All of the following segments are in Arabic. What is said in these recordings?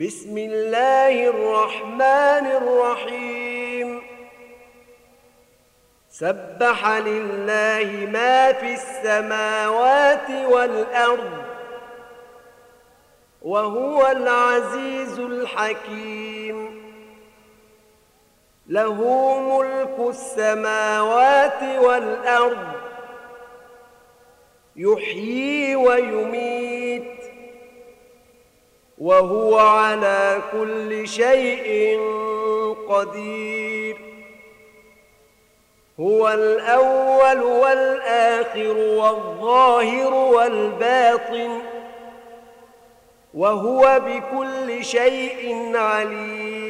بسم الله الرحمن الرحيم. سبح لله ما في السماوات والأرض وهو العزيز الحكيم. له ملك السماوات والأرض يحيي ويميت. وهو على كل شيء قدير. هو الأول والآخر والظاهر والباطن وهو بكل شيء عليم.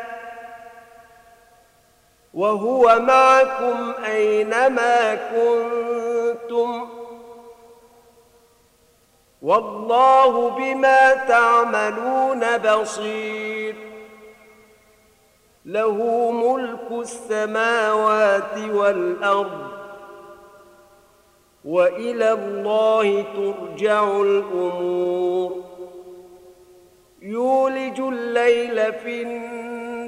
وهو معكم أينما كنتم. والله بما تعملون بصير. له ملك السماوات والأرض. وإلى الله ترجع الأمور. يولج الليل في النهار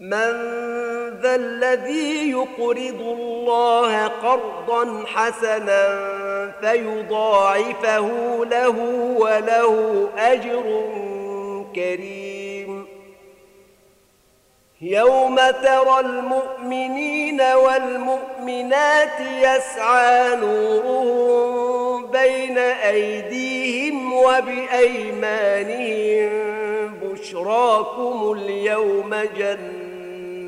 من ذا الذي يقرض الله قرضا حسنا فيضاعفه له وله أجر كريم. يوم ترى المؤمنين والمؤمنات يسعى نورهم بين أيديهم وبأيمانهم. بشراكم اليوم جنات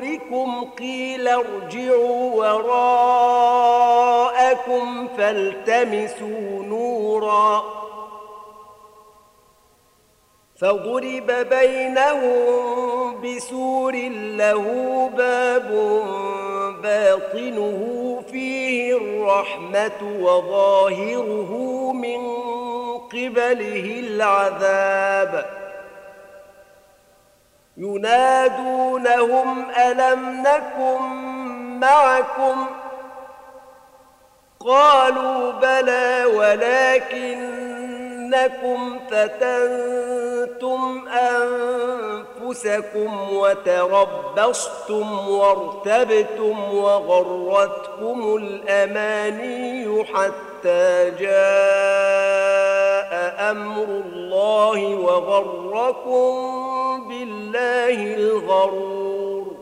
نوركم قيل ارجعوا وراءكم فالتمسوا نورا. فضرب بينهم بسور له باب باطنه فيه الرحمة وظاهره من قبله العذاب. ينادونهم ألم نكن معكم؟ قالوا بلى ولكنكم فتنتم أنفسكم وتربصتم وارتبتم وغرتكم الأماني حتى جاء أمر الله وغركم بالله الغرور.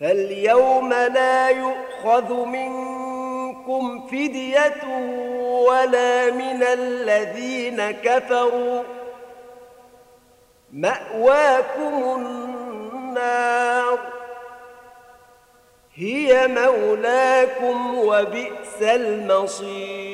فاليوم لا يؤخذ منكم فدية ولا من الذين كفروا. مأواكم النار. هي مولاكم وبئس المصير.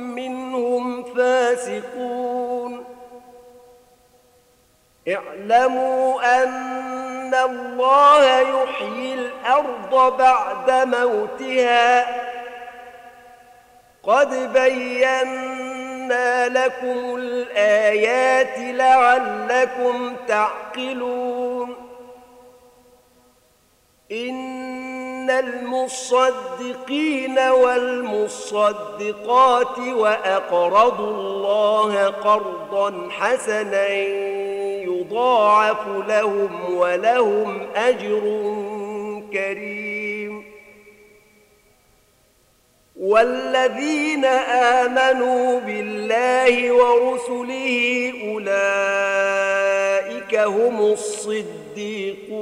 فاسقون اعلموا أن الله يحيي الأرض بعد موتها. قد بينا لكم الآيات لعلكم تعقلون. إن المصدقين والمصدقات وأقرضوا الله قرضا حسنا يضاعف لهم ولهم أجر كريم. والذين آمنوا بالله ورسله أولئك هم الصديقون.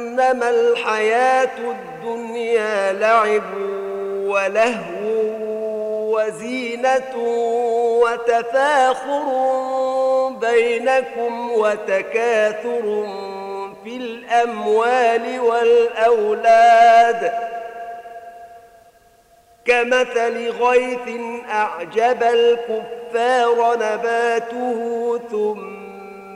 أنما الحياة الدنيا لعب ولهو وزينة وتفاخر بينكم وتكاثر في الأموال والأولاد. كمثل غيث أعجب الكفار نباته ثم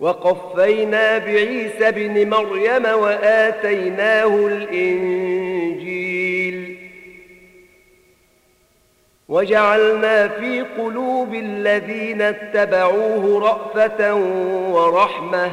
وقفينا بعيسى بن مريم وآتيناه الإنجيل. وجعلنا في قلوب الذين اتبعوه رأفة ورحمة.